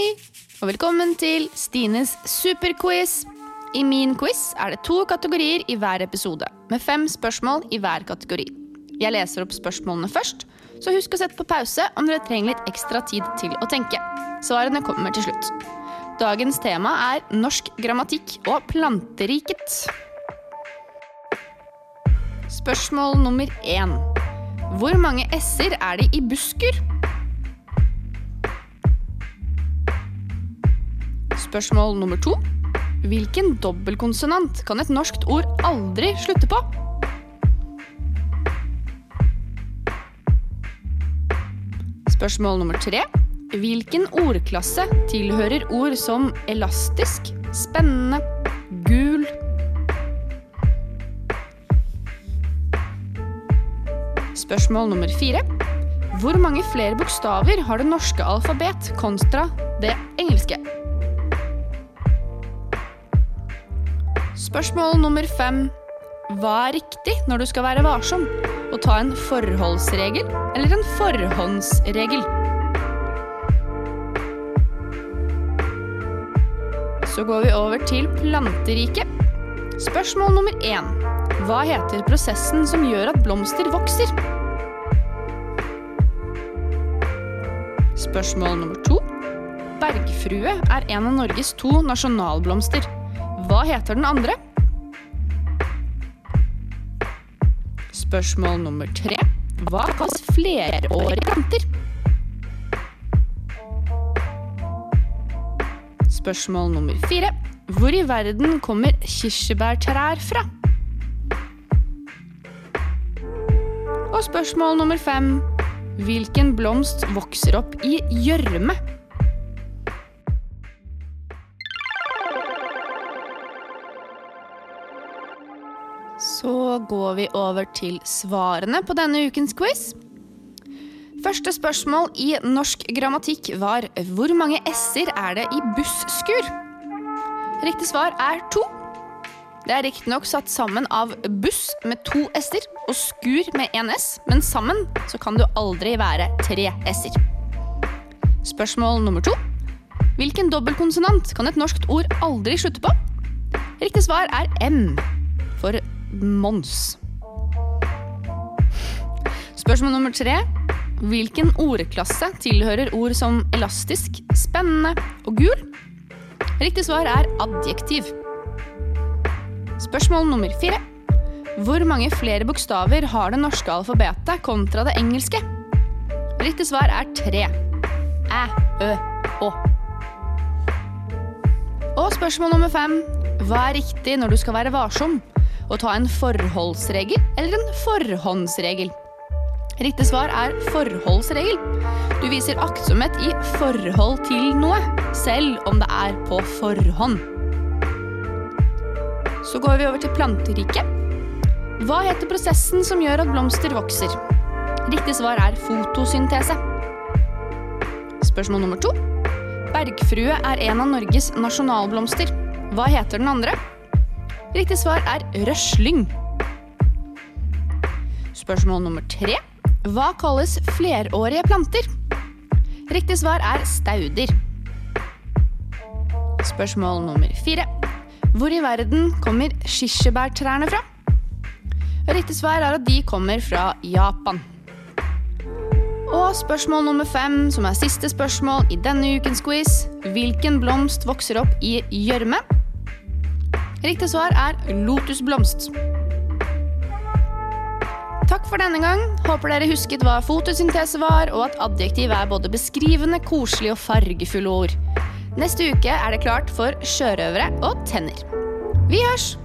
og velkommen til Stines superquiz. I min quiz er det to kategorier i hver episode, med fem spørsmål i hver kategori. Jeg leser opp spørsmålene først, så husk å sette på pause om dere trenger litt ekstra tid til å tenke. Svarene kommer til slutt. Dagens tema er norsk grammatikk og planteriket. Spørsmål nummer én. Hvor mange s-er er det i busker? Spørsmål nummer to. Hvilken dobbeltkonsonant kan et norskt ord aldri slutte på? Spørsmål nummer tre. Hvilken ordklasse tilhører ord som elastisk, spennende, gul? Spørsmål nummer fire. Hvor mange flere bokstaver har det norske alfabet kontra det engelske? Spørsmål nummer fem. Hva er riktig når du skal være varsom? Å ta en forholdsregel eller en forhåndsregel? Så går vi over til planteriket. Spørsmål nummer én. Hva heter prosessen som gjør at blomster vokser? Spørsmål nummer to. Bergfrue er en av Norges to nasjonalblomster. Hva heter den andre? Spørsmål nummer tre. Hva kalles flerårige planter? Spørsmål nummer fire. Hvor i verden kommer kirsebærtrær fra? Og spørsmål nummer fem. Hvilken blomst vokser opp i gjørme? Så går vi over til svarene på denne ukens quiz. Første spørsmål i norsk grammatikk var hvor mange s-er er det i busskur? Riktig svar er to. Det er riktignok satt sammen av buss med to s-er og skur med én s, men sammen så kan det aldri være tre s-er. Spørsmål nummer to. Hvilken dobbeltkonsonant kan et norskt ord aldri slutte på? Riktig svar er m for Mons. Spørsmål nummer tre. Hvilken ordklasse tilhører ord som elastisk, spennende og gul? Riktig svar er adjektiv. Spørsmål nummer fire. Hvor mange flere bokstaver har det norske alfabetet kontra det engelske? Riktig svar er tre. Æ, ø, å. Og spørsmål nummer fem. Hva er riktig når du skal være varsom? Å ta en forholdsregel eller en forhåndsregel? Riktig svar er forholdsregel. Du viser aktsomhet i forhold til noe, selv om det er på forhånd. Så går vi over til planteriket. Hva heter prosessen som gjør at blomster vokser? Riktig svar er fotosyntese. Spørsmål nummer to. Bergfrue er en av Norges nasjonalblomster. Hva heter den andre? Riktig svar er røsling. Spørsmål nummer tre. Hva kalles flerårige planter? Riktig svar er stauder. Spørsmål nummer fire. Hvor i verden kommer kirsebærtrærne fra? Riktig svar er at de kommer fra Japan. Og spørsmål nummer fem, som er siste spørsmål i denne ukens quiz. Hvilken blomst vokser opp i gjørme? Riktig svar er lotusblomst. Takk for denne gang. Håper dere husket hva fotosyntese var, og at adjektiv er både beskrivende, koselig og fargefulle ord. Neste uke er det klart for sjørøvere og tenner. Vi hørs!